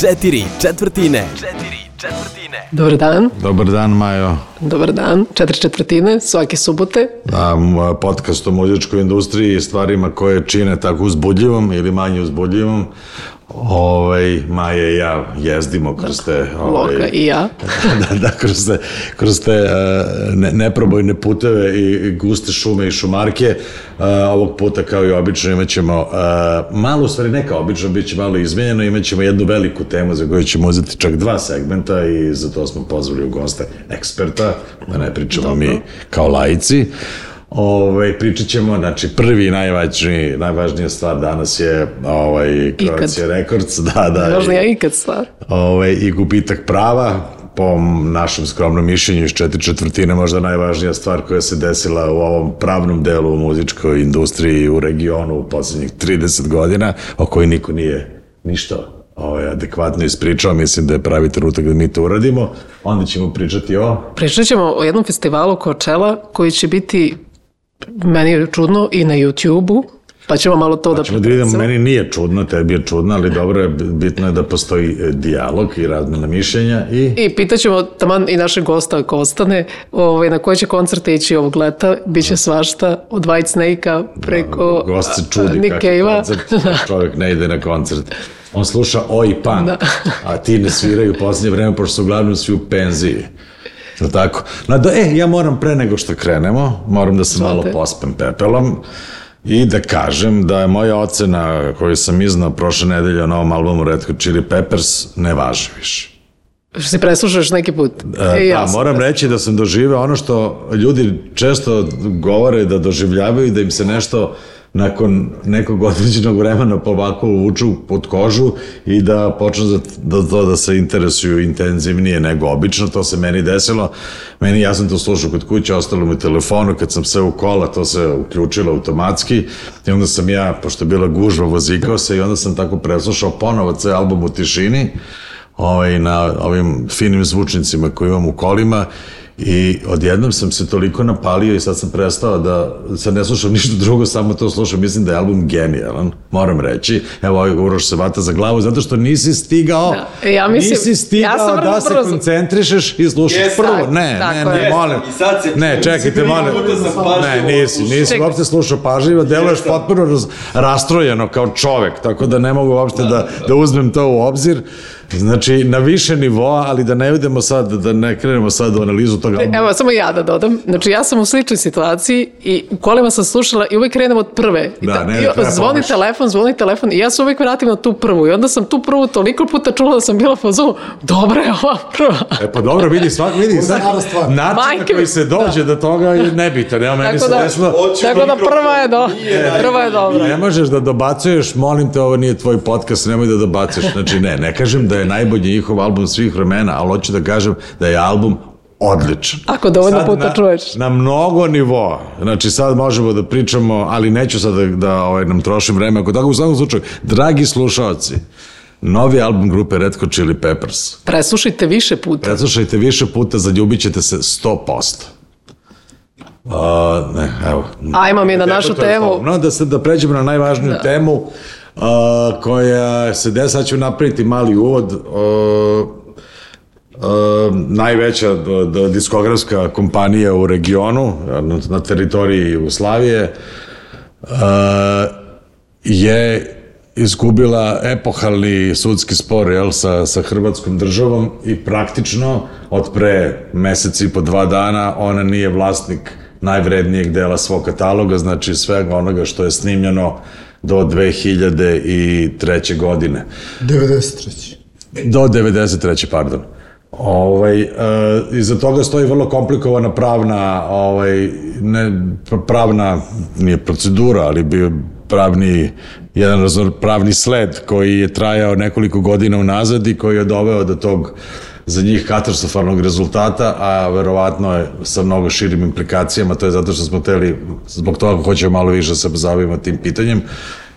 Četiri četvrtine. Četiri četvrtine. Dobar dan. Dobar dan, Majo. Dobar dan. Četiri četvrtine, svake subote. A, podcast o muzičkoj industriji i stvarima koje čine tako uzbudljivom ili manje uzbudljivom. Ovaj, Maja i ja jezdimo kroz te... Ovaj, Loka i ja. da, da, kroz te, kroz te uh, ne, neprobojne puteve i, i guste šume i šumarke. Uh, ovog puta, kao i obično, imat ćemo uh, malo, u stvari neka obično, bit će malo izmenjeno, imat ćemo jednu veliku temu za koju ćemo uzeti čak dva segmenta i za to smo pozvali u goste eksperta, da ne pričamo Dobro. mi kao laici. Ovaj pričat ćemo, znači prvi najvažniji najvažnija stvar danas je ovaj Croatia Records, da, da. Najvažnija ikad stvar. Ovaj i gubitak prava po našem skromnom mišljenju iz četiri četvrtine možda najvažnija stvar koja se desila u ovom pravnom delu u muzičkoj industriji u regionu u poslednjih 30 godina, o kojoj niko nije ništa ovaj, adekvatno ispričao, mislim da je pravi trenutak da mi to uradimo. Onda ćemo pričati o... Pričat ćemo o jednom festivalu Coachella koji će biti meni je čudno i na YouTube-u, pa ćemo malo to pa da ćemo da vidimo, meni nije čudno, tebi je čudno, ali dobro je, bitno je da postoji e, dijalog i razmena mišljenja i... I pitaćemo taman i našeg gosta ako ostane, ovaj, na koje će koncerte ići ovog leta, bit će svašta, od White Snake-a preko da, Gost se čudi Nick Cave-a. koncert, čovjek ne ide na koncert. On sluša oj punk, da. a ti ne sviraju u poslednje vreme, pošto su uglavnom svi u penziji. Je tako? No, da, e, ja moram pre nego što krenemo, moram da se Zvate. malo pospem pepelom i da kažem da je moja ocena koju sam iznao prošle nedelje o novom albumu Red Hot Chili Peppers ne važi više. Što si preslušaš neki put? E, ja da, moram reći da sam doživeo ono što ljudi često govore da doživljavaju da im se nešto nakon nekog određenog vremena ovako uvuču pod kožu i da počnu da, da, da se interesuju intenzivnije nego obično. To se meni desilo. Meni, ja sam to slušao kod kuće, ostalo mi telefonu, kad sam se u kola, to se uključilo automatski i onda sam ja, pošto je bila gužva, vozikao se i onda sam tako preslušao ponovo ceo album u tišini ovaj, na ovim finim zvučnicima koji imam u kolima I odjednom sam se toliko napalio i sad sam prestao da sad ne slušam ništa drugo, samo to slušam. Mislim da je album genijalan, moram reći. Evo, ovaj Uroš se vata za glavu, zato što nisi stigao, da. ja mislim, nisi stigao ja sam da se brzo. koncentrišeš i slušaš yes, prvo. Ne, ne, ne, molim. Ne, čekajte, molim. Ne, nisi, nisi uopšte slušao pažljivo, deluješ potpuno raz, rastrojeno kao čovek, tako da ne mogu uopšte da, da, da uzmem to u obzir. Znači, na više nivoa, ali da ne idemo sad, da ne krenemo sad u analizu toga. Evo, samo ja da dodam. Znači, ja sam u sličnoj situaciji i u kolima sam slušala i uvek krenem od prve. I da, ne, i, zvoni pomoći. telefon, zvoni telefon i ja se uvek vratim na tu prvu. I onda sam tu prvu toliko puta čula da sam bila fazonu, dobra je ova prva. E pa dobro, vidi, svak, vidi, svak, način Majke, na koji se dođe da. do toga je nebitan. Evo, meni tako se da, desilo... Tako da prva je, do, prva je dobra. Ne možeš da dobacuješ, molim te, ovo nije tvoj podcast, nemoj da dobacuješ. Znači, ne, ne kažem da je najbolji njihov album svih vremena, ali hoću da kažem da je album odličan. Ako dovoljno sad puta na, čuješ. Na mnogo nivoa. Znači sad možemo da pričamo, ali neću sad da, da ovaj, nam trošim vreme. Ako tako u svakom slučaju, dragi slušalci, novi album grupe Red Hot Chili Peppers. Preslušajte više puta. Preslušajte više puta, zaljubit ćete se 100%. Uh, ne, evo. Ajmo mi na našu temu. No, da, se, da pređemo na najvažniju da. temu uh, koja se desa, ću napraviti mali uvod. Uh, najveća diskografska kompanija u regionu, na, na teritoriji Jugoslavije, uh, je izgubila epohalni sudski spor jel, sa, sa Hrvatskom državom i praktično od pre meseci i po dva dana ona nije vlasnik najvrednijeg dela svog kataloga, znači svega onoga što je snimljeno do 2003. godine. 93. Do 93. pardon. Ovaj, e, iza toga stoji vrlo komplikovana pravna, ovaj, ne, pravna, nije procedura, ali bio pravni, jedan razor, pravni sled koji je trajao nekoliko godina unazad i koji je doveo do tog za njih katastrofalnog rezultata, a verovatno je sa mnogo širim implikacijama, to je zato što smo teli, zbog toga hoćemo malo više da se pozabavimo tim pitanjem,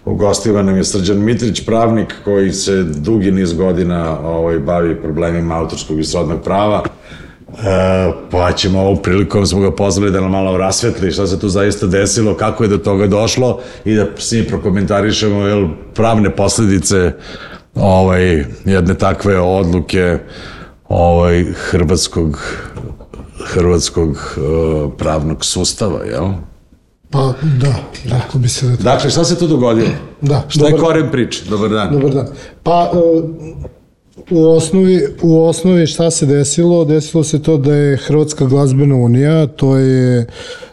Ugostiva nam je Srđan Mitrić, pravnik koji se dugi niz godina ovaj, bavi problemima autorskog i srodnog prava. E, pa ćemo ovom prilikom smo ga pozvali da nam malo rasvetli šta se tu zaista desilo, kako je do toga došlo i da s njim prokomentarišemo jel, pravne posledice ovaj, jedne takve odluke ovaj, hrvatskog hrvatskog uh, pravnog sustava, jel? Pa da, rekao bi se da je. Dakle, šta se tu dogodilo? Da, Šta je dobar- koren priče? Dobar dan. Dobar dan. Pa, e, u osnovi, u osnovi šta se desilo? Desilo se to da je Hrvatska glazbena unija, to je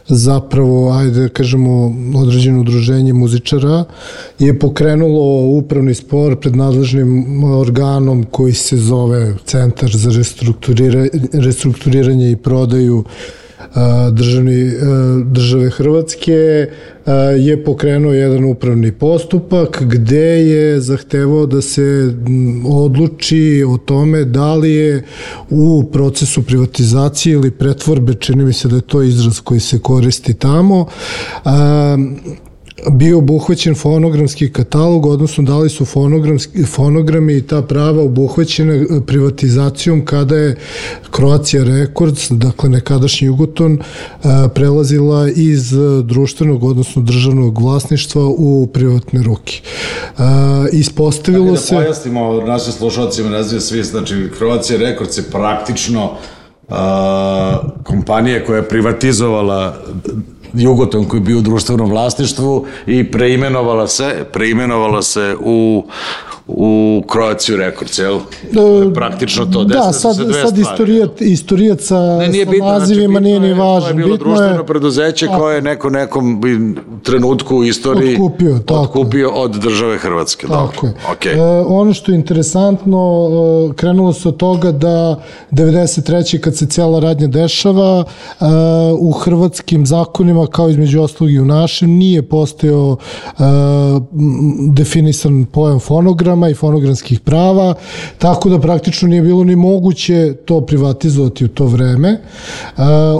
zapravo, ajde da kažemo, određeno udruženje muzičara, je pokrenulo upravni spor pred nadležnim organom koji se zove Centar za restrukturiranje, restrukturiranje i prodaju a, državni, države Hrvatske je pokrenuo jedan upravni postupak gde je zahtevao da se odluči o tome da li je u procesu privatizacije ili pretvorbe, čini mi se da je to izraz koji se koristi tamo, bio obuhvaćen fonogramski katalog, odnosno da li su fonogramski, fonogrami i ta prava obuhvaćene e, privatizacijom kada je Croatia Records, dakle nekadašnji Jugoton, e, prelazila iz e, društvenog, odnosno državnog vlasništva u privatne ruke. Ispostavilo da se... pojasnimo našim slušalcima, znaju svi, znači Croatia Records je praktično a, kompanija koja je privatizovala Jugoton koji je bio u društvenom vlasništvu i preimenovala se, preimenovala se u u Croatia Records, jel? Praktično to. Da, sad, se dve sad stvari. istorijat, istorijat sa, Ne, nije sa bitno, nazivima znači, nije bitno ni je- važno. To je bilo Bitno društveno preduzeće koje je neko nekom trenutku u istoriji Otkupio, tako je. otkupio od države Hrvatske. Tako je. Dobro, okej. E, ono što je interesantno, e, krenulo se od toga da 93. kad se cijela radnja dešava, e, u hrvatskim zakonima, kao između ostalog i u našem, nije postojao e, definisan pojam fonograma i fonogramskih prava, tako da praktično nije bilo ni moguće to privatizovati u to vreme. E,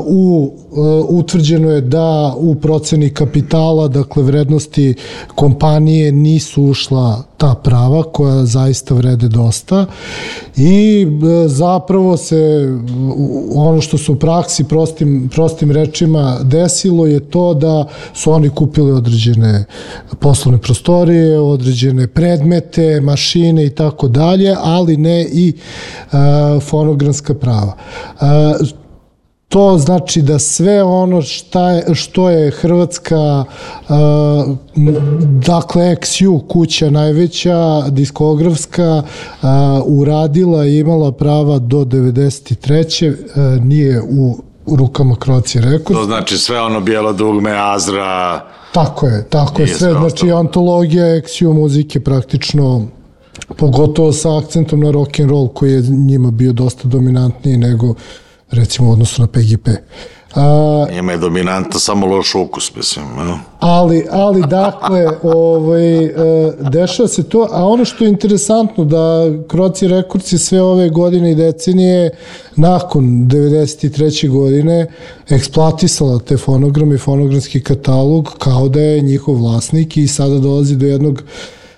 u, e, utvrđeno je da u proceni kapitala, dakle vrednosti kompanije nisu ušla ta prava koja zaista vrede dosta i e, zapravo se ono što se u praksi prostim, prostim rečima desilo je to da su oni kupili određene poslovne prostorije, određene predmete, mašine i tako dalje, ali ne i e, fonogramska prava. E, to znači da sve ono šta je, što je Hrvatska uh, dakle XU kuća najveća diskografska uh, uradila i imala prava do 93. Uh, nije u rukama Croatia Records. To znači sve ono bijelo dugme, Azra, Tako je, tako je sve, znači antologija XU muzike praktično pogotovo sa akcentom na rock and roll koji je njima bio dosta dominantniji nego recimo u odnosu na PGP. A, njima je dominantno samo loš ukus, mislim. No? ali, ali dakle, ovaj, e, dešava se to, a ono što je interesantno da Croatia Records je sve ove godine i decenije nakon 93. godine eksploatisala te fonograme i fonogramski katalog kao da je njihov vlasnik i sada dolazi do jednog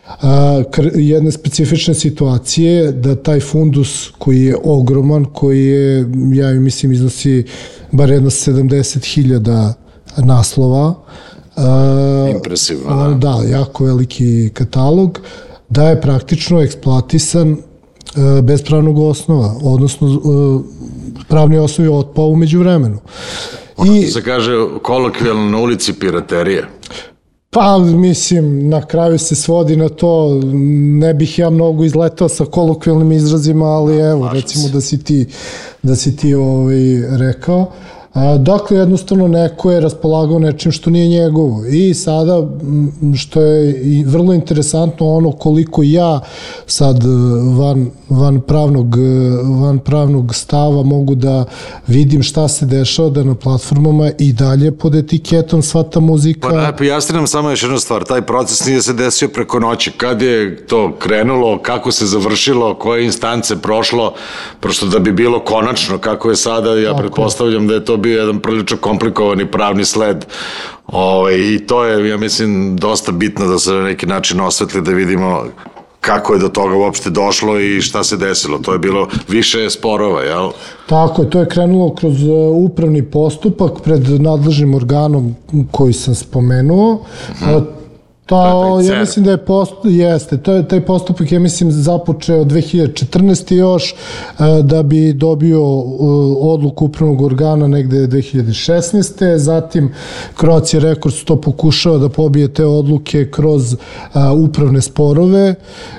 a, jedne specifične situacije da taj fundus koji je ogroman, koji je, ja mislim, iznosi bar jedno 70.000 naslova, a, Impresivno, a, da. da, jako veliki katalog, da je praktično eksploatisan e, bez pravnog osnova, odnosno e, pravni osnov je otpao umeđu vremenu. I, Se kaže kolokvijalno na ulici piraterije. Pa, mislim, na kraju se svodi na to, ne bih ja mnogo izletao sa kolokvijalnim izrazima, ali evo, recimo da si ti, da si ti ovaj, rekao. A, dakle, jednostavno neko je raspolagao nečim što nije njegovo. I sada, što je i vrlo interesantno, ono koliko ja sad e, van, van, pravnog, e, van pravnog stava mogu da vidim šta se dešava da na platformama i dalje pod etiketom sva ta muzika... Pa ne, pojasni nam samo još jednu stvar, taj proces nije se desio preko noći, kad je to krenulo, kako se završilo, koje instance prošlo, prosto da bi bilo konačno kako je sada, ja pretpostavljam da je to bio jedan prilično komplikovani pravni sled Ove, i to je, ja mislim, dosta bitno da se na neki način osvetli da vidimo kako je do toga uopšte došlo i šta se desilo. To je bilo više sporova, jel? Tako je, to je krenulo kroz e, upravni postupak pred nadležnim organom koji sam spomenuo. A, To, taj ja mislim da je post, jeste, to je taj postupak ja mislim započeo 2014. još e, da bi dobio e, odluku upravnog organa negde 2016. Zatim Croatia Records to pokušava da pobije te odluke kroz a, upravne sporove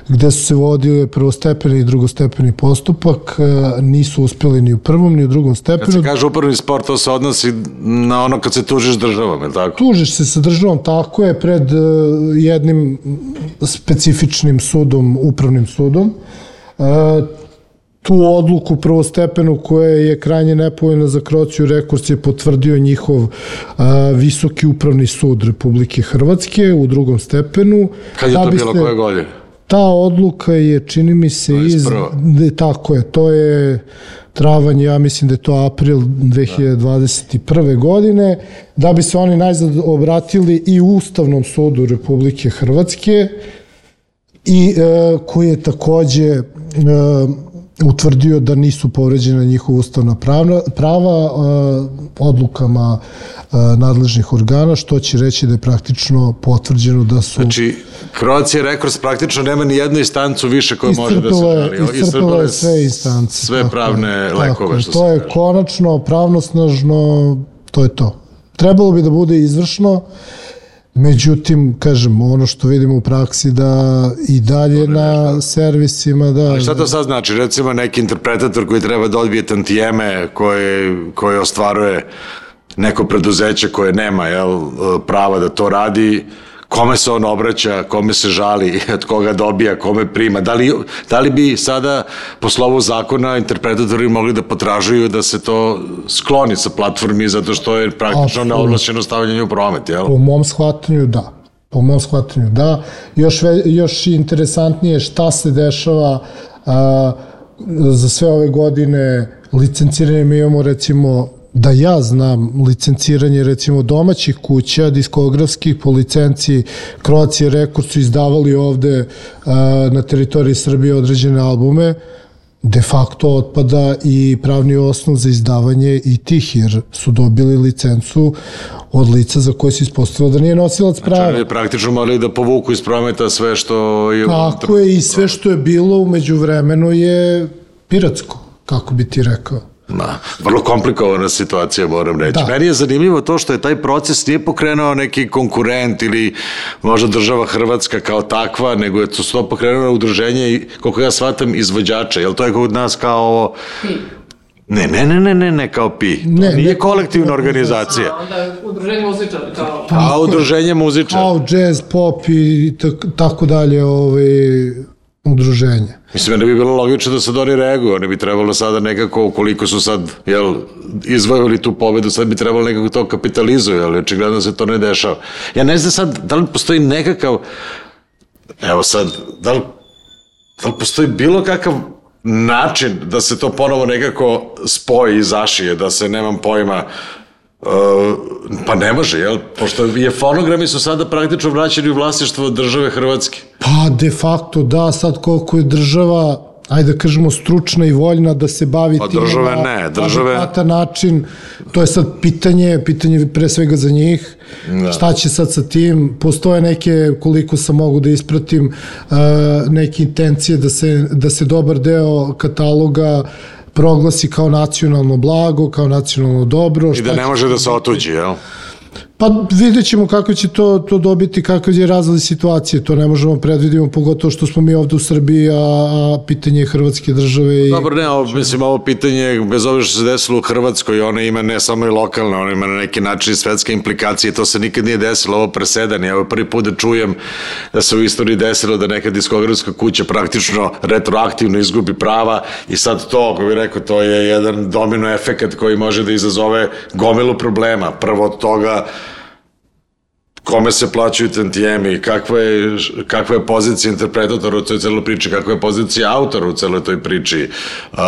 gde su se vodile prvostepeni i drugostepeni postupak. E, nisu uspeli ni u prvom ni u drugom Kad stepenu. se kaže upravni sport, to se odnosi na ono kad se tužiš državom, je li tako? Tužiš se sa državom, tako je, pred e, jednim specifičnim sudom, upravnim sudom. E, tu odluku prvostepenu koja je krajnje nepovoljna za Krociju Rekords je potvrdio njihov a, visoki upravni sud Republike Hrvatske u drugom stepenu. Kad je Da to bi bilo, koje godine? Ta odluka je, čini mi se, iz... 21.. De, tako je, to je travanj, ja mislim da je to april 2021. godine, da bi se oni najzad obratili i Ustavnom sudu Republike Hrvatske i e, koji je takođe e, utvrdio da nisu povređena njihova ustavna prava, prava e, odlukama e, nadležnih organa, što će reći da je praktično potvrđeno da su Znači, Croatia Records praktično nema ni jednu instancu više koja može da se žali. iscrpila je sve instance. Sve tako pravne lekove, tako je. što To je kaže. konačno, pravnosnažno, to je to. Trebalo bi da bude izvršno, međutim, kažem, ono što vidimo u praksi da i dalje na servisima, da... Ali šta to sad znači? Recimo neki interpretator koji treba da odbije tantijeme koje, koje ostvaruje neko preduzeće koje nema jel, prava da to radi, kome se on obraća, kome se žali, od koga dobija, kome prima. Da li, da li bi sada po slovu zakona interpretatori mogli da potražuju da se to skloni sa platformi zato što je praktično neovlašćeno stavljanje u promet, jel? Po mom shvatanju da. Po mom shvatanju da. Još, ve, još interesantnije šta se dešava a, za sve ove godine licenciranje mi imamo recimo da ja znam licenciranje recimo domaćih kuća diskografskih po licenciji Croatia Records su izdavali ovde a, na teritoriji Srbije određene albume de facto otpada i pravni osnov za izdavanje i tih, jer su dobili licencu od lica za koje se ispostavilo da nije nosilac Znači, prava. oni praktično morali da povuku iz prometa sve što je... Tako je i sve što je bilo umeđu vremenu je piratsko, kako bi ti rekao. Da, vrlo komplikovana situacija, moram reći. Da. Meni je zanimljivo to što je taj proces nije pokrenuo neki konkurent ili možda država Hrvatska kao takva, nego je to to pokrenuo udruženje, i, koliko ja shvatam, izvođača. Jel to je kod nas kao ovo... Ne, ne, ne, ne, ne, ne kao PI. To Ne, nije ne kolektivna organizacija. Onda udruženje muzičara kao... A udruženje muzičara. Kao jazz, pop i tak, tako dalje ovaj, udruženje. Mislim, ne bi bilo logično da sad oni reaguju, oni bi trebalo sada nekako, ukoliko su sad, jel, izvojili tu pobedu, sad bi trebalo nekako to kapitalizuju, ali očigledno se to ne dešava. Ja ne znam sad, da li postoji nekakav, evo sad, da li, da li postoji bilo kakav način da se to ponovo nekako spoji i zašije, da se, nemam pojma, Uh, pa ne može, jel? Pošto je fonogrami su sada praktično vraćeni u vlasništvo države Hrvatske. Pa de facto da, sad koliko je država ajde da kažemo stručna i voljna da se bavi Pa time države na ne, države- adekvatan način, to je sad pitanje, pitanje pre svega za njih, da. šta će sad sa tim, postoje neke, koliko sam mogu da ispratim, uh, neke intencije da se, da se dobar deo kataloga proglasi kao nacionalno blago, kao nacionalno dobro. I da ne može da se otuđi, jel? Pa vidjet ćemo kako će to, to dobiti, kakav je razvoj situacije, to ne možemo predvidimo, pogotovo što smo mi ovde u Srbiji, a, a pitanje je Hrvatske države i... Dobro, ne, ovo, mislim, ovo pitanje, bez obzira što se desilo u Hrvatskoj, ono ima ne samo i lokalne, ono ima na neki način svetske implikacije, to se nikad nije desilo, ovo presedan, ja ovo prvi put da čujem da se u istoriji desilo da neka diskografska kuća praktično retroaktivno izgubi prava i sad to, ako bih rekao, to je jedan domino efekat koji može da izazove gomilu problema. Prvo od toga, kome se plaćaju tantijemi, kakva je, kakva je pozicija interpretatora u toj celoj priči, kakva je pozicija autora u celoj toj priči, uh,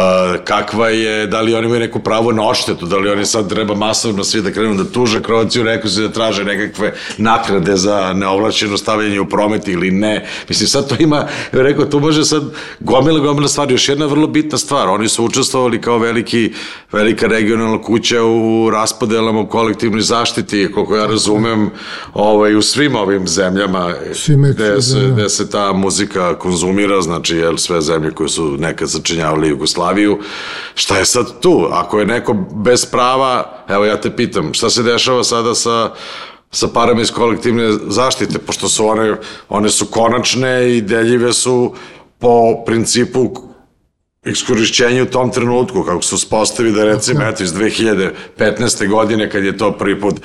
kakva je, da li oni imaju neku pravo na odštetu, da li oni sad treba masovno svi da krenu da tuže Kroaciju, rekao se da traže nekakve nakrade za neovlašćeno stavljanje u promet ili ne. Mislim, sad to ima, rekao, tu može sad gomila, gomila stvari. Još jedna vrlo bitna stvar, oni su učestvovali kao veliki, velika regionalna kuća u raspodelama u kolektivnoj zaštiti, koliko ja razumem, ovaj, u svim ovim zemljama gde se, da. gde se ta muzika konzumira, znači jel, sve zemlje koje su nekad sačinjavali Jugoslaviju, šta je sad tu? Ako je neko bez prava, evo ja te pitam, šta se dešava sada sa sa parama iz kolektivne zaštite, pošto su one, one su konačne i deljive su po principu iskorišćenja u tom trenutku, kako se uspostavi da recimo, eto, iz 2015. godine, kad je to prvi put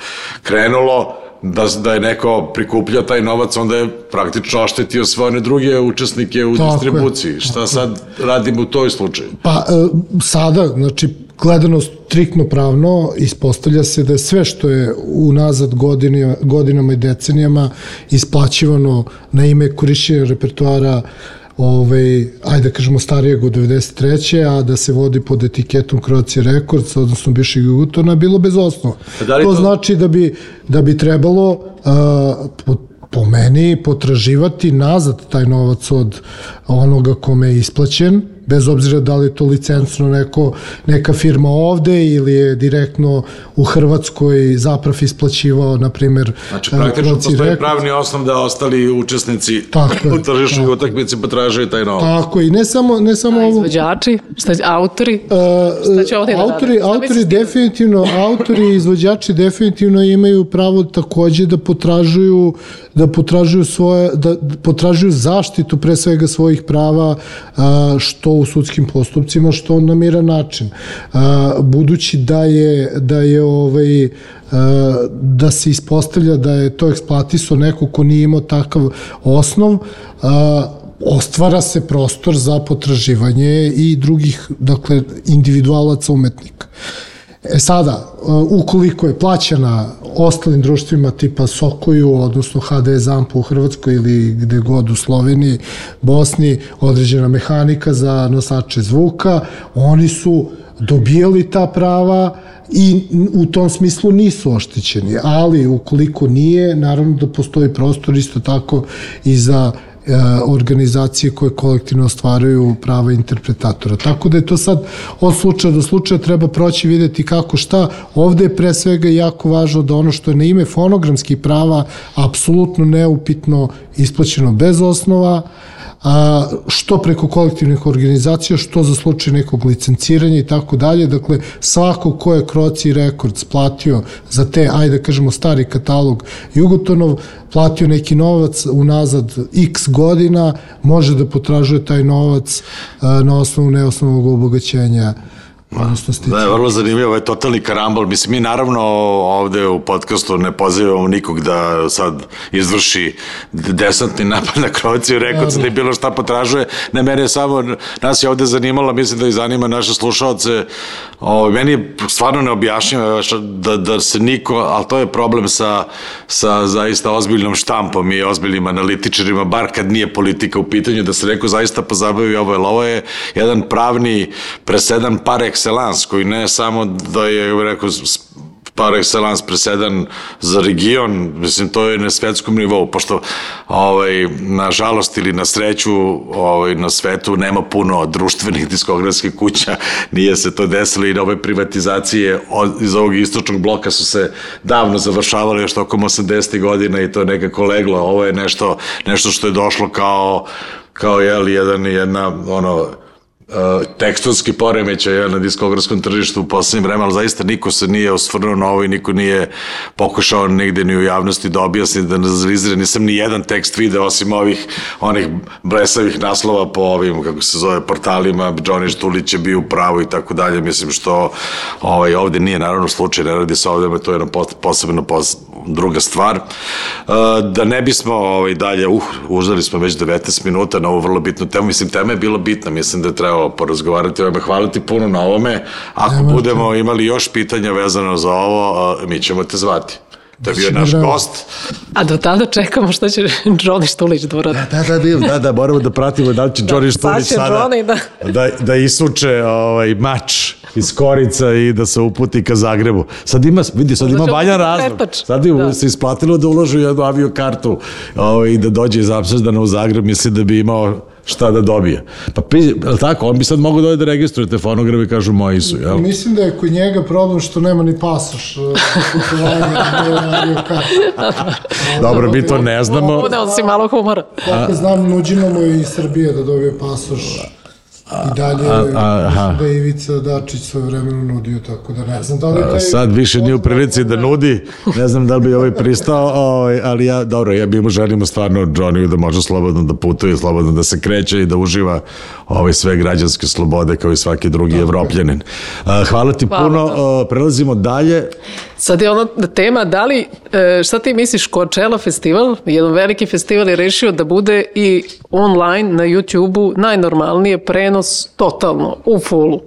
krenulo, da, da je neko prikupljao taj novac, onda je praktično oštetio sve one druge učesnike u Tako je, distribuciji. Šta sad radimo u toj slučaju? Pa e, sada, znači, gledano striktno pravno, ispostavlja se da je sve što je unazad godinama, godinama i decenijama isplaćivano na ime korišćenja repertoara ovaj, ajde da kažemo starijeg od 93. a da se vodi pod etiketom Croatia Records, odnosno bivšeg Jugotona, bilo bez osnova. da li to, to- znači da bi, da bi trebalo uh, po, po meni potraživati nazad taj novac od onoga kome je isplaćen, bez obzira da li je to licencno neko, neka firma ovde ili je direktno u Hrvatskoj zaprav isplaćivao, na primer, Znači, uh, praktično postoji Records. pravni osnov da ostali učesnici Tako u tržišnoj tako. utakmici potražuju taj novac. Tako i ne samo, ne samo ovo... Izvođači, šta, autori, šta će ovde da autori? Šta autori definitivno, autori i izvođači definitivno imaju pravo takođe da potražuju da potražuju svoje da potražuju zaštitu pre svega svojih prava a, što u sudskim postupcima što na miran način. Budući da je da je ovaj da se ispostavlja da je to eksploatisao neko ko nije imao takav osnov, ostvara se prostor za potraživanje i drugih, dakle, individualaca umetnika. E sada, uh, ukoliko je plaćena ostalim društvima tipa Sokoju, odnosno HD Zampu u Hrvatskoj ili gde god u Sloveniji, Bosni, određena mehanika za nosače zvuka, oni su dobijali ta prava i u tom smislu nisu oštećeni, ali ukoliko nije, naravno da postoji prostor isto tako i za e, organizacije koje kolektivno ostvaruju prava interpretatora. Tako da je to sad od slučaja do slučaja treba proći videti kako šta. Ovde je pre svega jako važno da ono što je na ime fonogramskih prava apsolutno neupitno isplaćeno bez osnova, a, što preko kolektivnih organizacija, što za slučaj nekog licenciranja i tako dalje. Dakle, svako ko je Croci Records platio za te, ajde da kažemo, stari katalog Jugotonov, platio neki novac unazad x godina, može da potražuje taj novac a, na osnovu neosnovnog obogaćenja odnosno. Da, je vrlo zanimljivo, je totalni karambol. Mislim, mi naravno ovde u podcastu ne pozivamo nikog da sad izvrši desantni napad na Kroaciju Rekords, da je bilo šta potražuje. Ne, mene je samo, nas je ovde zanimalo, mislim da i zanima naše slušalce. O, meni je stvarno neobjašnjivo da, da se niko, ali to je problem sa, sa zaista ozbiljnom štampom i ozbiljnim analitičarima, bar kad nije politika u pitanju, da se neko zaista pozabavi ovo, jer ovo je jedan pravni presedan par excellence, koji ne samo da je, rekao, par excellence presedan za region, mislim, to je na svetskom nivou, pošto, ovaj, na žalost ili na sreću, ovaj, na svetu nema puno društvenih diskografskih kuća, nije se to desilo i ove privatizacije od, iz ovog istočnog bloka su se davno završavale još tokom 80. godina i to je nekako leglo, ovo je nešto, nešto što je došlo kao, kao jel, jedan, jedna, ono, tekstonski poremećaj na diskografskom tržištu u poslednjem vremenu, zaista niko se nije osvrnuo na ovo i niko nije pokušao negde ni u javnosti da objasni, da ne zavizire. Nisam ni jedan tekst video osim ovih onih blesavih naslova po ovim, kako se zove, portalima, Johnny Štulić je bio u pravu i tako dalje. Mislim što ovaj, ovde nije naravno slučaj, ne radi se ovde, to je jedna pos- posebno pos, druga stvar. Uh, da ne bismo ovaj, dalje, uh, uždali smo već 19 minuta na ovu vrlo bitnu temu, mislim, tema je bila bitna, mislim da je trebalo porazgovarati o ovome. Hvala ti puno na ovome. Ako Nema budemo imali još pitanja vezano za ovo, uh, mi ćemo te zvati. To je bio naš drago. gost. A do tada čekamo šta će Johnny Štulić da uradi. Da, da, da, da, da, moramo da pratimo da li će Johnny sad Štulić će sada Johnny da- da, da isuče ovaj, mač iz Korica i da se uputi ka Zagrebu. Sad ima, vidi, sad ima valjan biti razlog. Sad bi Da. se isplatilo da uloži u jednu aviokartu ovaj, i da dođe iz Amsterdana u Zagreb, misli da bi imao šta da dobije. Pa, tako, on bi sad mogao da da registruje te fonograme i kažu moji su, jel? Mislim da je kod njega problem što nema ni pasoš uh, avio kartu. Dobro, mi to ne znamo. Udao si malo humora. Koliko znam, nuđeno mu iz Srbije da dobije pasoš. I dalje, a, aha. mislim da je Ivica Dačić svoje vremeno nudio, tako da ne znam da li je taj... Sad više nije u prilici da nudi, ne znam da li bi ovaj pristao, ovaj, ali ja, dobro, ja bi mu želimo stvarno Johnny da može slobodno da putuje, slobodno da se kreće i da uživa ovaj, sve građanske slobode kao i svaki drugi evropljanin. A, Hvala ti Hvala, puno, da. a, prelazimo dalje. Sad je ono tema, da li, e, šta ti misliš, Coachella festival, jedan veliki festival je rešio da bude i online na YouTube-u najnormalnije prenos totalno, u fullu.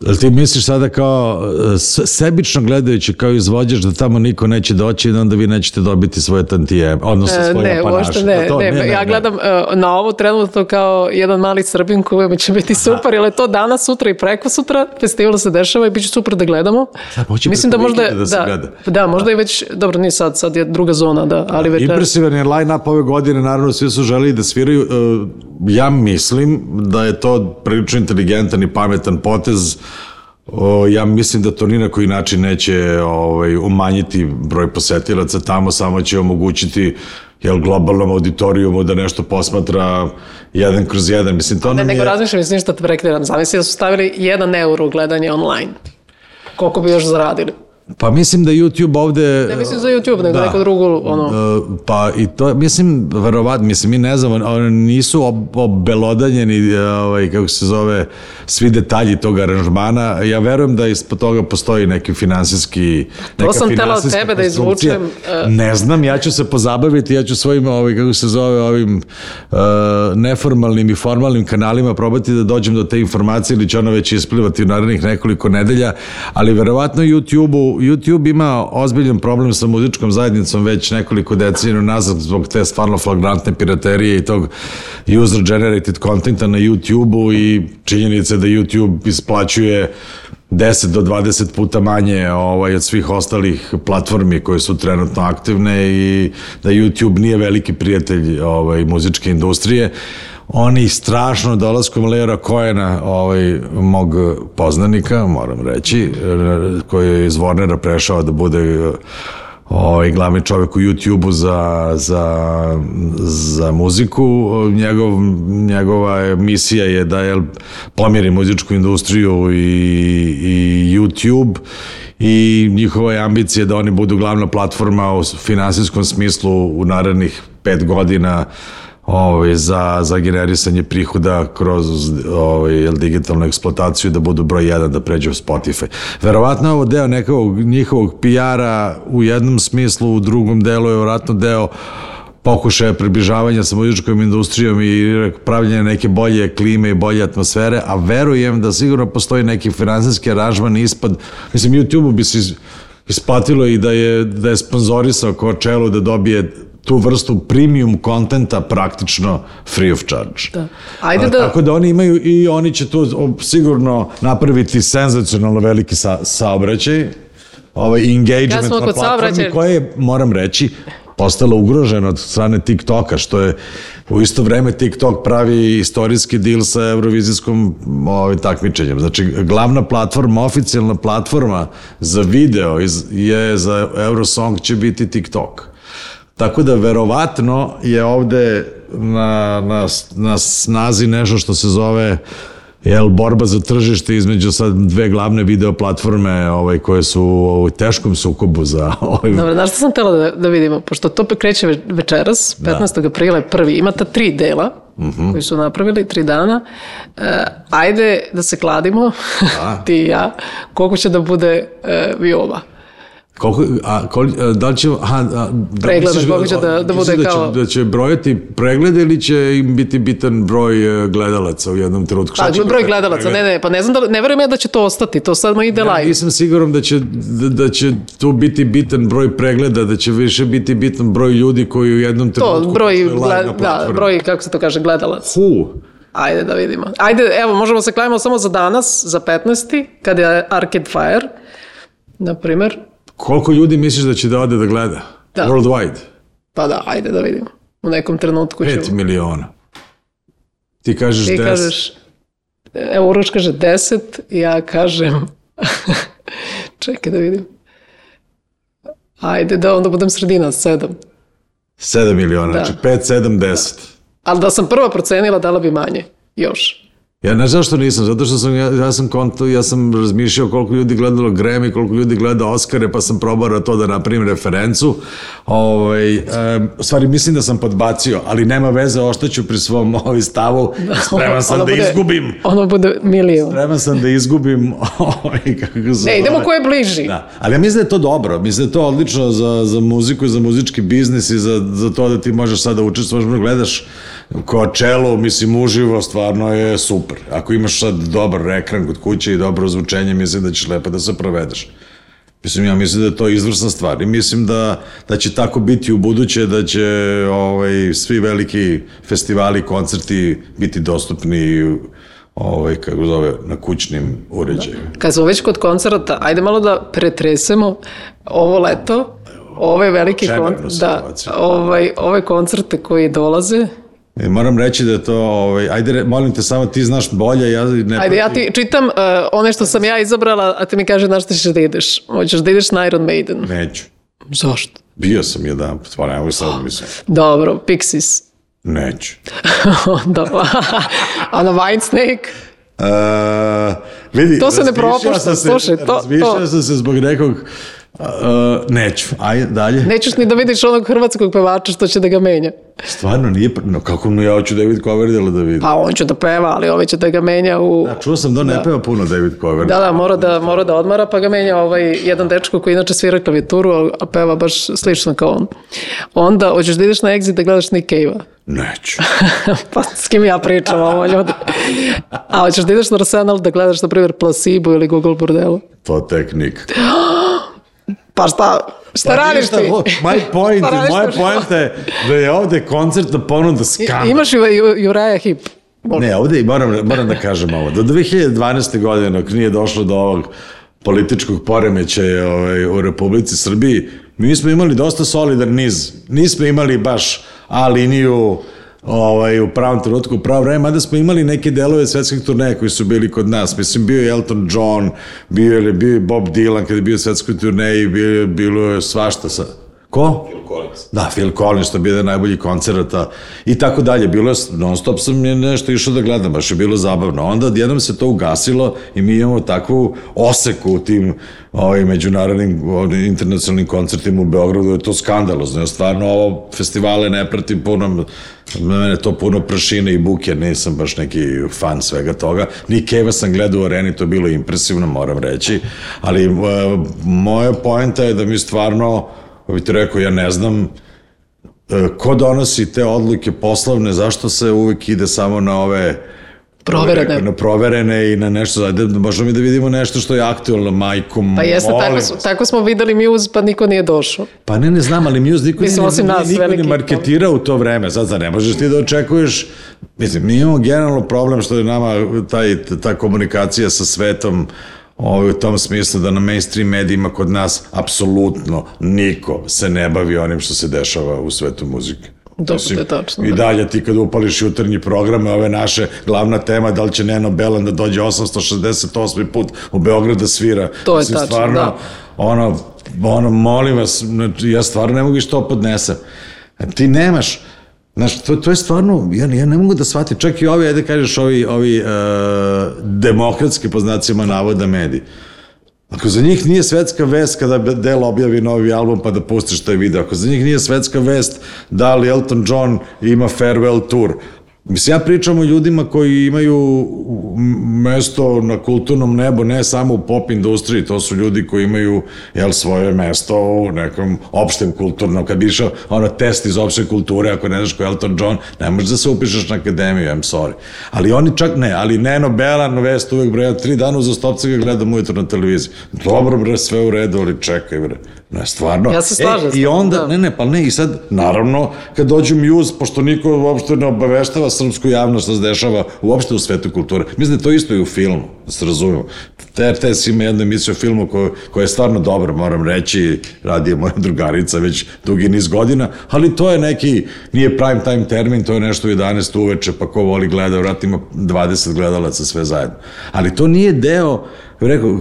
Jel ti misliš sada kao e, sebično gledajući kao izvođač da tamo niko neće doći i da onda vi nećete dobiti svoje tantije, odnosno E, svoje ne, apanaše? uopšte ne, To- ne, ja gledam e, na ovo trenutno kao jedan mali Srbin koji će biti super, jer je to danas, sutra i preko sutra, festival se dešava i bit će super da gledamo. Hoće Mislim da možda, da da, gleda. da, možda je već, dobro, nije sad, sad je druga zona, da, ali već... Impresivan je line-up ove godine, naravno svi su želeli da sviraju. E, Ja mislim da je to prilično inteligentan i pametan potez. O, ja mislim da to ni na koji način neće ovaj, umanjiti broj posetilaca tamo, samo će omogućiti jel, globalnom auditorijumu da nešto posmatra jedan kroz jedan. Mislim, to Ne, nego je... razmišljam, mislim šta te prekriram. Zamisli da su stavili jedan euro gledanje online. Koliko bi još zaradili? Pa mislim da YouTube ovde... Ne mislim za YouTube, nego neko drugo, ono... E, Pa i to, mislim, verovatno, mislim, mi ne znamo, oni nisu ob, obelodanjeni, e, ovaj, kako se zove, svi detalji tog aranžmana. Ja verujem da ispod toga postoji neki finansijski, neka sam htela od tebe da izvučem, e, Ne znam, ja ću se pozabaviti, ja ću svojim, ovaj, kako se zove, ovim uh, neformalnim i formalnim kanalima probati da dođem do te informacije ili će ona već isplivati u narednih nekoliko nedelja, ali verovatno YouTube-u, YouTube ima ozbiljan problem sa muzičkom zajednicom već nekoliko decenija nazad zbog te stvarno flagrantne piraterije i tog user generated contenta na YouTube-u i činjenice da YouTube isplaćuje 10 do 20 puta manje ovaj, od svih ostalih platformi koje su trenutno aktivne i da YouTube nije veliki prijatelj ovaj, muzičke industrije. Oni strašno dolaskom Leora Coena, ovaj, mog poznanika, moram reći, koji je iz Warnera prešao da bude ovaj, glavni čovjek u YouTube-u za, za, za muziku. Njegov, njegova je misija je da je pomiri muzičku industriju i, i YouTube i njihova je ambicija da oni budu glavna platforma u finansijskom smislu u narednih pet godina ovaj, za, za generisanje prihoda kroz ovaj, digitalnu eksploataciju da budu broj jedan da pređe u Spotify. Verovatno je ovo deo nekog njihovog PR-a u jednom smislu, u drugom delu je vjerojatno deo pokušaja približavanja sa muzičkom industrijom i pravljenja neke bolje klime i bolje atmosfere, a verujem da sigurno postoji neki finansijski aranžman ispod, mislim, YouTube-u bi se isplatilo i da je, da je sponzorisao Coachella da dobije tu vrstu premium kontenta praktično free of charge. Da. Ajde A, da- Tako da oni imaju i oni će tu sigurno napraviti senzacionalno veliki sa, saobraćaj, ovaj engagement smo na platformi saobraćaja- koje je, moram reći, postala ugrožena od strane TikToka, što je u isto vreme TikTok pravi istorijski deal sa Eurovizijskom ovaj, takmičenjem. Znači, glavna platforma, oficijalna platforma za video iz, je za Eurosong će biti TikTok. Tako da verovatno je ovde na, na, na snazi nešto što se zove jel, borba za tržište između sad dve glavne video platforme ovaj, koje su u teškom sukobu za ovaj, Dobro, znaš što sam htjela da, da vidimo? Pošto to kreće ve- večeras, 15. aprila je prvi, ima ta tri dela Mhm. koji su napravili, tri dana. E, ajde da se kladimo, ti i ja, koliko će da bude e, viola. Koliko, a, koli, a, da li će, aha, a, da, Pregleda, misliš koliko će da- da bude da kao- Će, da će brojati preglede ili će im biti bitan broj e, gledalaca u jednom trenutku? Pa, broj gledalaca, ne, ne, pa ne znam da, ne verujem ja da će to ostati, to samo ide Ja live. nisam siguran da će, da, da će tu biti bitan broj pregleda, da će više biti bitan broj ljudi koji u jednom trenutku... To, broj, gled, da, broj, kako se to kaže, gledalac. Hu, Ajde da vidimo. Ajde, evo, možemo se klavimo samo za danas, za 15. kad je Arcade Fire, na primjer. Koliko ljudi misliš da će da ode da gleda? Da. Worldwide. Pa da, ajde da vidimo. U nekom trenutku ću... 5 miliona. Ti kažeš Ti 10. kažeš, evo Uroš kaže 10, ja kažem, čekaj da vidim. Ajde da onda budem sredina, 7. 7 miliona, Da. znači 5, 7, 10. Ali da sam prva procenila, dala bi manje. Još. Ja ne znam što nisam, zato što sam, ja, ja sam konto, ja sam razmišljao koliko ljudi gledalo Grammy, koliko ljudi gleda Oscare, pa sam probao to da napravim referencu. Ovaj, u stvari, mislim da sam podbacio, ali nema veze, oštaću pri svom ovaj stavu. Spreman sam Ono da bude- izgubim. Ono bude milion. Spreman sam da izgubim ovaj, kako se Ne, idemo ko je bliži. Da, ali ja mislim da je to dobro, mislim da je to odlično za, za muziku i za muzički biznis i za, za to da ti možeš sada učestvovati, možeš da gledaš ko čelo, mislim, uživo, stvarno je super. Ako imaš sad dobar ekran kod kuće i dobro ozvučenje, mislim da ćeš lepo da se provedeš. Mislim, ja mislim da je to izvrsna stvar i mislim da, da će tako biti u buduće, da će ovaj, svi veliki festivali, koncerti biti dostupni ovaj, kako zove, na kućnim uređajima. Kad smo već kod koncerta, ajde malo da pretresemo ovo leto, ove velike kon... da, ovaj, ove koncerte koji dolaze. E, moram reći da je to, ovaj, ajde, molim te, samo ti znaš bolje, ja ne... Ajde, ja ti čitam uh, one što sam ja izabrala, a ti mi kaže na što ćeš da ideš. Hoćeš da ideš na Iron Maiden. Neću. Zašto? Bio sam jedan, stvarno, evo sad mislim, Dobro, Pixies. neću. Onda, a na Whitesnake? Uh, vidi, To se ne razmišljao propušta, slušaj, to- Razmišljao to. sam se zbog nekog, uh, neću, ajde, dalje. Nećeš ni da vidiš onog hrvatskog pevača što će da ga menja. Stvarno nije, no kako mu ja hoću David Coverdale da vidim. Pa on će da peva, ali ovaj će da ga menja u... Da, čuo sam da ne peva puno David Coverdale. Da, da, mora da, mora da odmara, pa ga menja ovaj jedan dečko koji inače svira klavijaturu, a- a peva baš slično kao on. Onda, hoćeš da ideš na exit da gledaš Nick Cave-a. Neću. pa s kim ja pričam ovo ljudi. A hoćeš da ideš na Arsenal da gledaš, na primjer, Placebo ili Google Bordelu. To tek nikak. Pa šta, šta radiš ništa, ti? My point, radiš moja ti? poenta je da je ovde koncert da ponuda skandal. Imaš ju, ju, Juraja Hip. Ne, ovde i moram, moram da kažem ovo. Do 2012. godine, dok nije došlo do ovog političkog poremećaja ovaj, u Republici Srbiji, mi smo imali dosta solidan niz. Nismo imali baš A liniju ovaj, u pravom trenutku, u pravo vreme, mada smo imali neke delove svetskih turneja koji su bili kod nas. Mislim, bio je Elton John, bio je, bio je Bob Dylan kada je bio svetskoj turneji, je, bilo je svašta sa... Ko? Phil Collins. Da, Phil Collins, što je bio jedan najbolji koncerata i tako dalje. Bilo je, non stop sam je nešto išao da gledam, baš je bilo zabavno. Onda odjednom se to ugasilo i mi imamo takvu oseku u tim ovaj, međunarodnim internacionalnim koncertima u Beogradu, je to skandalozno. Ja stvarno ovo festivale ne pratim puno, mene to puno prašine i buke, nisam baš neki fan svega toga. Ni Keva sam gledao u areni, to je bilo impresivno, moram reći, ali uh, moja poenta je da mi stvarno kako bi ti rekao, ja ne znam e, ko donosi te odluke poslovne, zašto se uvek ide samo na ove Proverene. na proverene i na nešto, ajde, možemo mi da vidimo nešto što je aktualno, majkom, Pa jeste, molim tako, su- tako smo videli Muse, pa niko nije došao. Pa ne, ne znam, ali Muse niko, Mislim, osim nas, niko ne marketira u to vreme. Sad, sad ne možeš ti da očekuješ, mislim, mi imamo generalno problem što je nama taj, ta komunikacija sa svetom ovaj, u tom smislu da na mainstream medijima kod nas apsolutno niko se ne bavi onim što se dešava u svetu muzike. Dobro, to je tačno, I da. dalje ti kad upališ jutarnji programe, ove naše glavna tema, da li će Neno Belan da dođe 868. put u Beograd da svira. To je Mislim, tačno, stvarno, da. ono, ono, molim vas, ja stvarno ne mogu više to podnesem. Ti nemaš, Znaš, to, to je stvarno, ja, ja ne mogu da shvatim, čak i ovi, ajde kažeš, ovi, ovi uh, demokratski po znacima navoda mediji. Ako za njih nije svetska vest kada Del objavi novi album pa da pustiš taj video, ako za njih nije svetska vest da li Elton John ima farewell tour, Mislim, ja pričam o ljudima koji imaju mesto na kulturnom nebu, ne samo u pop industriji, to su ljudi koji imaju jel, svoje mesto u nekom opštem kulturnom. Kad bi išao ono test iz opšte kulture, ako ne znaš ko je Elton John, ne možeš da se upišeš na akademiju, I'm sorry. Ali oni čak ne, ali Neno Belan vest uvek bre, ja tri dana uzastopce ga gledam ujutro na televiziji. Dobro bre, sve u redu, ali čekaj bre. Ne, stvarno. Ja se slažem E, I onda, da. ne, ne, pa ne, i sad, naravno, kad dođu Muse, pošto niko uopšte ne obaveštava srpsku javnost što se dešava uopšte u svetu kulture. Mislim da to isto i u filmu, da se razumemo. TRTS ima jednu emisiju filmu koja, koja je stvarno dobra, moram reći, radi je moja drugarica već dugi niz godina, ali to je neki, nije prime time termin, to je nešto u 11 uveče, pa ko voli gleda, vrat ima 20 gledalaca sve zajedno. Ali to nije deo, rekao, uh,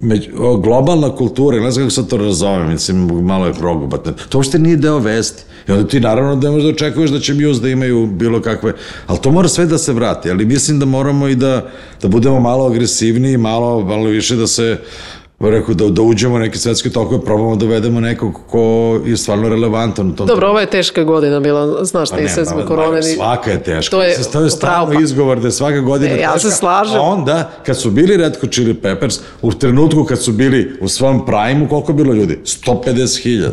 Među, o, globalna kultura, ne znam kako sad to razumem, mislim, malo je progobatno. To uopšte nije deo vesti. I onda ti naravno da možda očekuješ da će Muse da imaju bilo kakve, ali to mora sve da se vrati, ali mislim da moramo i da, da budemo malo agresivniji, malo, malo više da se rekao da, da uđemo neke svetske tokove, probamo da uvedemo nekog ko je stvarno relevantan u tom. Dobro, ovo je teška godina bila, znaš, Pa ne, sve ma, zbog korone. ni- Svaka je teška. To je to je stalno pravo. izgovor da je svaka godina E, ja se teška. slažem. A onda, kad su bili Red Hot Chili Peppers, u trenutku kad su bili u svom prime-u, koliko je bilo ljudi? 150.000.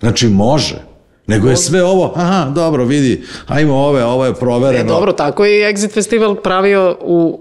Znači, može. Nego je sve ovo, aha, dobro, vidi, ajmo ove, ovo je provereno. E, dobro, tako je i Exit Festival pravio u,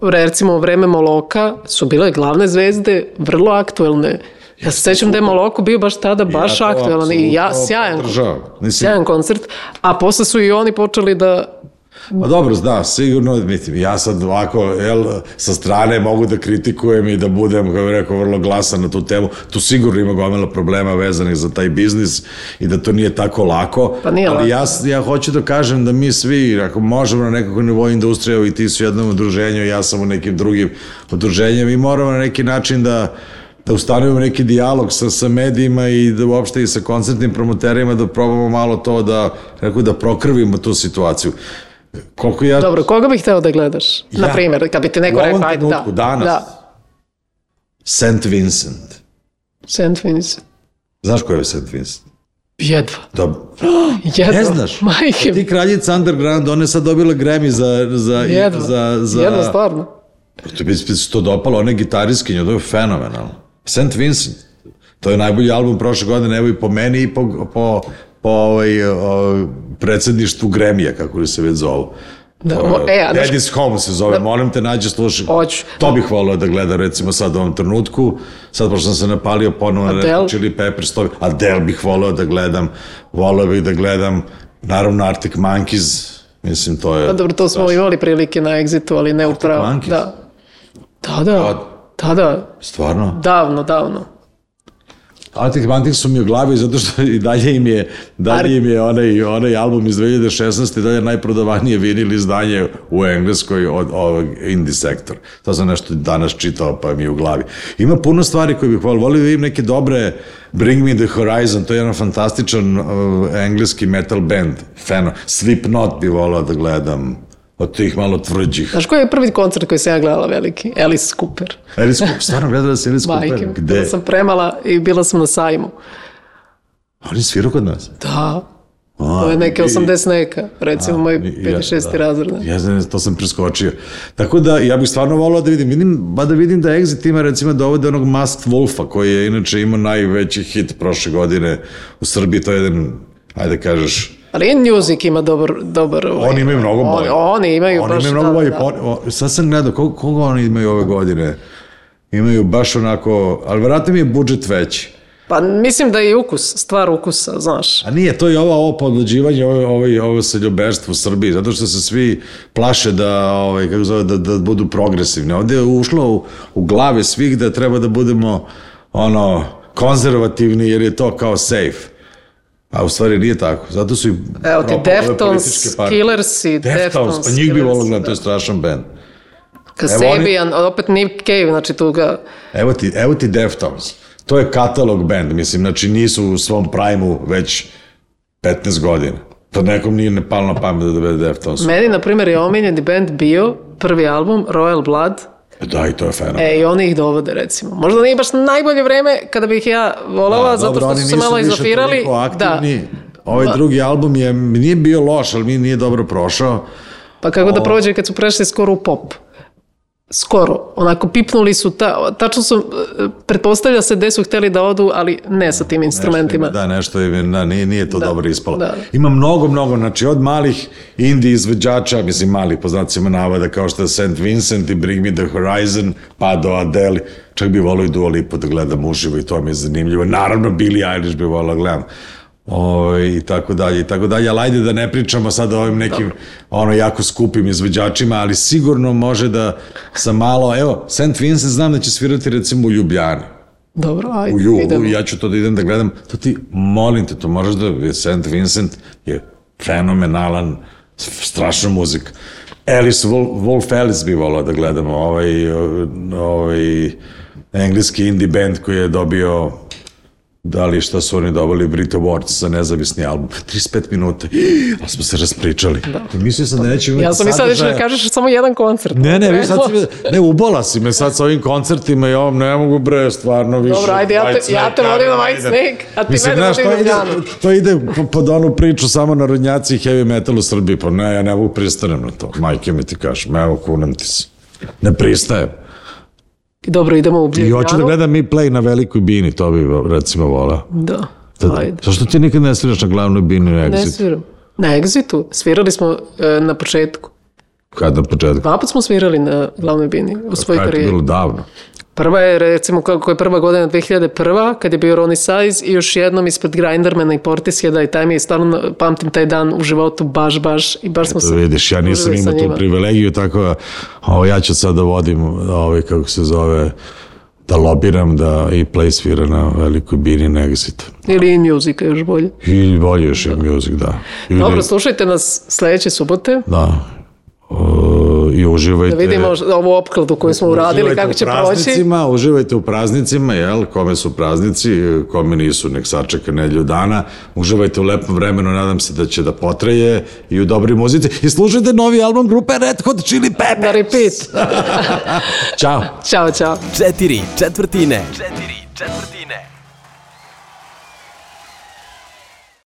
u recimo, u vreme Moloka, su bile glavne zvezde vrlo aktuelne. Ja se sećam da je Moloko bio baš tada baš to aktuelan i ja, sjajan, podržavam. Mislim- sjajan koncert, a posle su i oni počeli da Pa dobro, da, sigurno, mislim, ja sad ovako, jel, sa strane mogu da kritikujem i da budem, kako bih rekao, vrlo glasan na tu temu. Tu sigurno ima gomila problema vezanih za taj biznis i da to nije tako lako. Pa nije ali lako. ja, ja hoću da kažem da mi svi, ako možemo na nekakvom nivou industrije, i ti su u jednom udruženju, ja sam u nekim drugim udruženjem, mi moramo na neki način da da ustanovimo neki dijalog sa, sa medijima i da uopšte i sa koncertnim promoterima da probamo malo to da, rekao, da prokrvimo tu situaciju. Koliko ja... Dobro, koga bih hteo da gledaš? Ja. Na primjer, kad bi ti neko rekao, ajde, da. danas. Da, St. Vincent. St. Vincent. Znaš ko je St. Vincent? Jedva. Dobro. Jedva. Ne znaš? Majke. Ti kraljica underground, ona je sad dobila Grammy za... za, Jedva. za, za Jedva, stvarno. To bi se to dopalo, ona je gitariskinja, to je fenomenalno. St. Vincent, to je najbolji album prošle godine, evo i po meni i po, po, po ovaj, o, predsedništvu Gremija, kako li se već zovu. Da, O, e, a Daddy's Home se zove, molim te, nađe slušaj. Hoću. To bih volio da gledam recimo sad u ovom trenutku. Sad pošto sam se napalio ponovo na? Red Chili Peppers, to, Adele bih volio da gledam, volio bih da gledam, naravno Arctic Monkeys, mislim to je... Pa dobro, to smo imali prilike na Exitu, ali ne upravo. Monkeys? Da. Da, da. Da, da. Stvarno? Davno, davno. Arctic Monkeys su mi u glavi zato što i dalje im je, dalje im je onaj, onaj album iz 2016. i dalje najprodavanije vinil izdanje u Engleskoj od ovog indie sektor. To sam nešto danas čitao pa mi je u glavi. Ima puno stvari koje bih volio. Volio da vidim neke dobre Bring Me The Horizon, to je jedan fantastičan uh, engleski metal band. Feno. Slipknot bi volio da gledam od tih malo tvrđih. Znaš koji je prvi koncert koji sam ja gledala veliki? Alice Cooper. Alice Cooper, stvarno gledala si Alice Majke, Cooper? mi, Gde? bila sam premala i bila sam na sajmu. On je svirao kod nas? Da. To je neke 80 neka, recimo moj I- 5. ja- 6. da. razred. Ja znam, to sam preskočio. Tako da, ja bih stvarno volao da vidim, vidim, ba da vidim da Exit ima recimo da ovde onog Masked Wolfa, koji je inače imao najveći hit prošle godine u Srbiji, to je jedan, ajde da kažeš, Ali Music ima dobar... dobar ovaj, oni imaju mnogo oni, bolje. oni imaju oni baš... imaju mnogo da, bolje. da. Oni- o- sad sam gledao, koga, koga oni imaju ove godine? Imaju baš onako, ali vratno mi je budžet veći. Pa mislim da je i ukus, stvar ukusa, znaš. A nije, to je ovo, ovo podlađivanje, ovo, ovo, ovo sa ljubeštvo u Srbiji, zato što se svi plaše da, ovaj, kako zove, da, da budu progresivni. Ovde je ušlo u, u glave svih da treba da budemo ono, konzervativni jer je to kao safe. A u stvari nije tako. Zato su i Evo ti Deftones. Killers i Deftones, Deftones, pa njih bi volio gledati, to da. je strašan band. Kasabian, opet Nick Cave, znači tu ga... Evo ti, evo ti Deftones. To je katalog band, mislim, znači nisu u svom prime-u već 15 godina. To nekom nije ne palo na pamet da dovede Deftones. Meni, na primjer, je omiljeni band bio prvi album, Royal Blood, Da, i to je fenomen. E, i oni ih dovode, recimo. Možda nije baš najbolje vreme kada bih ja volala, zato dobro, što su se malo izofirali. Da. Ovaj Ma- drugi album je, nije bio loš, ali mi nije dobro prošao. Pa kako da prođe kad su prešli skoro u pop? Skoro. Onako, pipnuli su, ta, tačno su, e, pretpostavlja se gde su hteli da odu, ali ne sa tim instrumentima. Da, nešto je, da, nije, nije to Da, dobro ispalo. da. Ima mnogo, mnogo, znači od malih indie izvođača, mislim malih po znacima navoda, kao što je St. Vincent i Bring Me The Horizon, pa do Adele, čak bi volio i Dua Lipa da gledam uživo i to mi je zanimljivo. Naravno, Billie Eilish bi volio da gledam. O, i tako dalje i tako dalje, ali ajde da ne pričamo sad o ovim nekim ono jako skupim izvođačima, ali sigurno može da sa malo, evo, St. Vincent znam da će svirati recimo u Ljubljani, Dobro, ajde, u julu, idemo. ja ću to da idem da gledam, to ti, molim te, to moraš da, St. Vincent je fenomenalan, strašna muzika. Alice, Wolf, Wolf Alice bi volao da gledamo, ovaj, ovaj engleski indie band koji je dobio da li šta su oni dobili Brit Awards za nezavisni album. 35 minuta. Ali smo se raspričali. Da. Mislio sam da nećemo imati Ja sam mislila da ćeš da kažeš samo jedan koncert. Ne, ne, vi sad si, me- ne, ubola si me sad sa ovim koncertima i ovom ne mogu bre, stvarno više. Dobro, ajde, ja te- ja te vodim na White. Snake, a ti Mislim, mene znaš, to ide, to ide po- pod onu priču samo narodnjaci i heavy metal u Srbiji, pa ne, ja ne mogu pristanem na to, majke mi ti kažem, evo kunem ti se. Ne pristajem. Dobro, idemo u I Ljubljanu. hoću da gledam mi play na velikoj bini, to bi recimo volao. Da, Da, ajde. Zašto ti nikad ne sviraš na glavnoj bini u Ne Exit? sviram. Na Exitu svirali smo e, na početku. Kad na početku? Dva put smo svirali na glavnoj bini u svojoj Kad je to karijeri. bilo davno. Prva je recimo kako je prva godina 2001. kad je bio Ronnie Size i još jednom ispred Grindermana i Portisheada i taj mi je stvarno pamtim taj dan u životu baš baš i baš smo se vidiš, ja nisam imao tu privilegiju, tako da ovo, ja ću sad da vodim ovaj, kako se zove, da lobiram da i play svira na velikoj bini na Exit. Ili in music još bolje. I bolje još i music, da. Ili, Dobro, slušajte nas sledeće subote Da. O, I uživajte. da vidimo ovu opkladu koju smo uradili, kako će proći. praznicima, Uživajte u praznicima, jel? Kome su praznici, kome nisu, nek sačeka nedlju dana. Uživajte u lepom vremenu, nadam se da će da potreje i u dobri muzici. I slušajte novi album grupe Red Hot Chili Na Pepper. repeat. Ćao. Ćao, čao. Četiri četvrtine. Četiri četvrtine.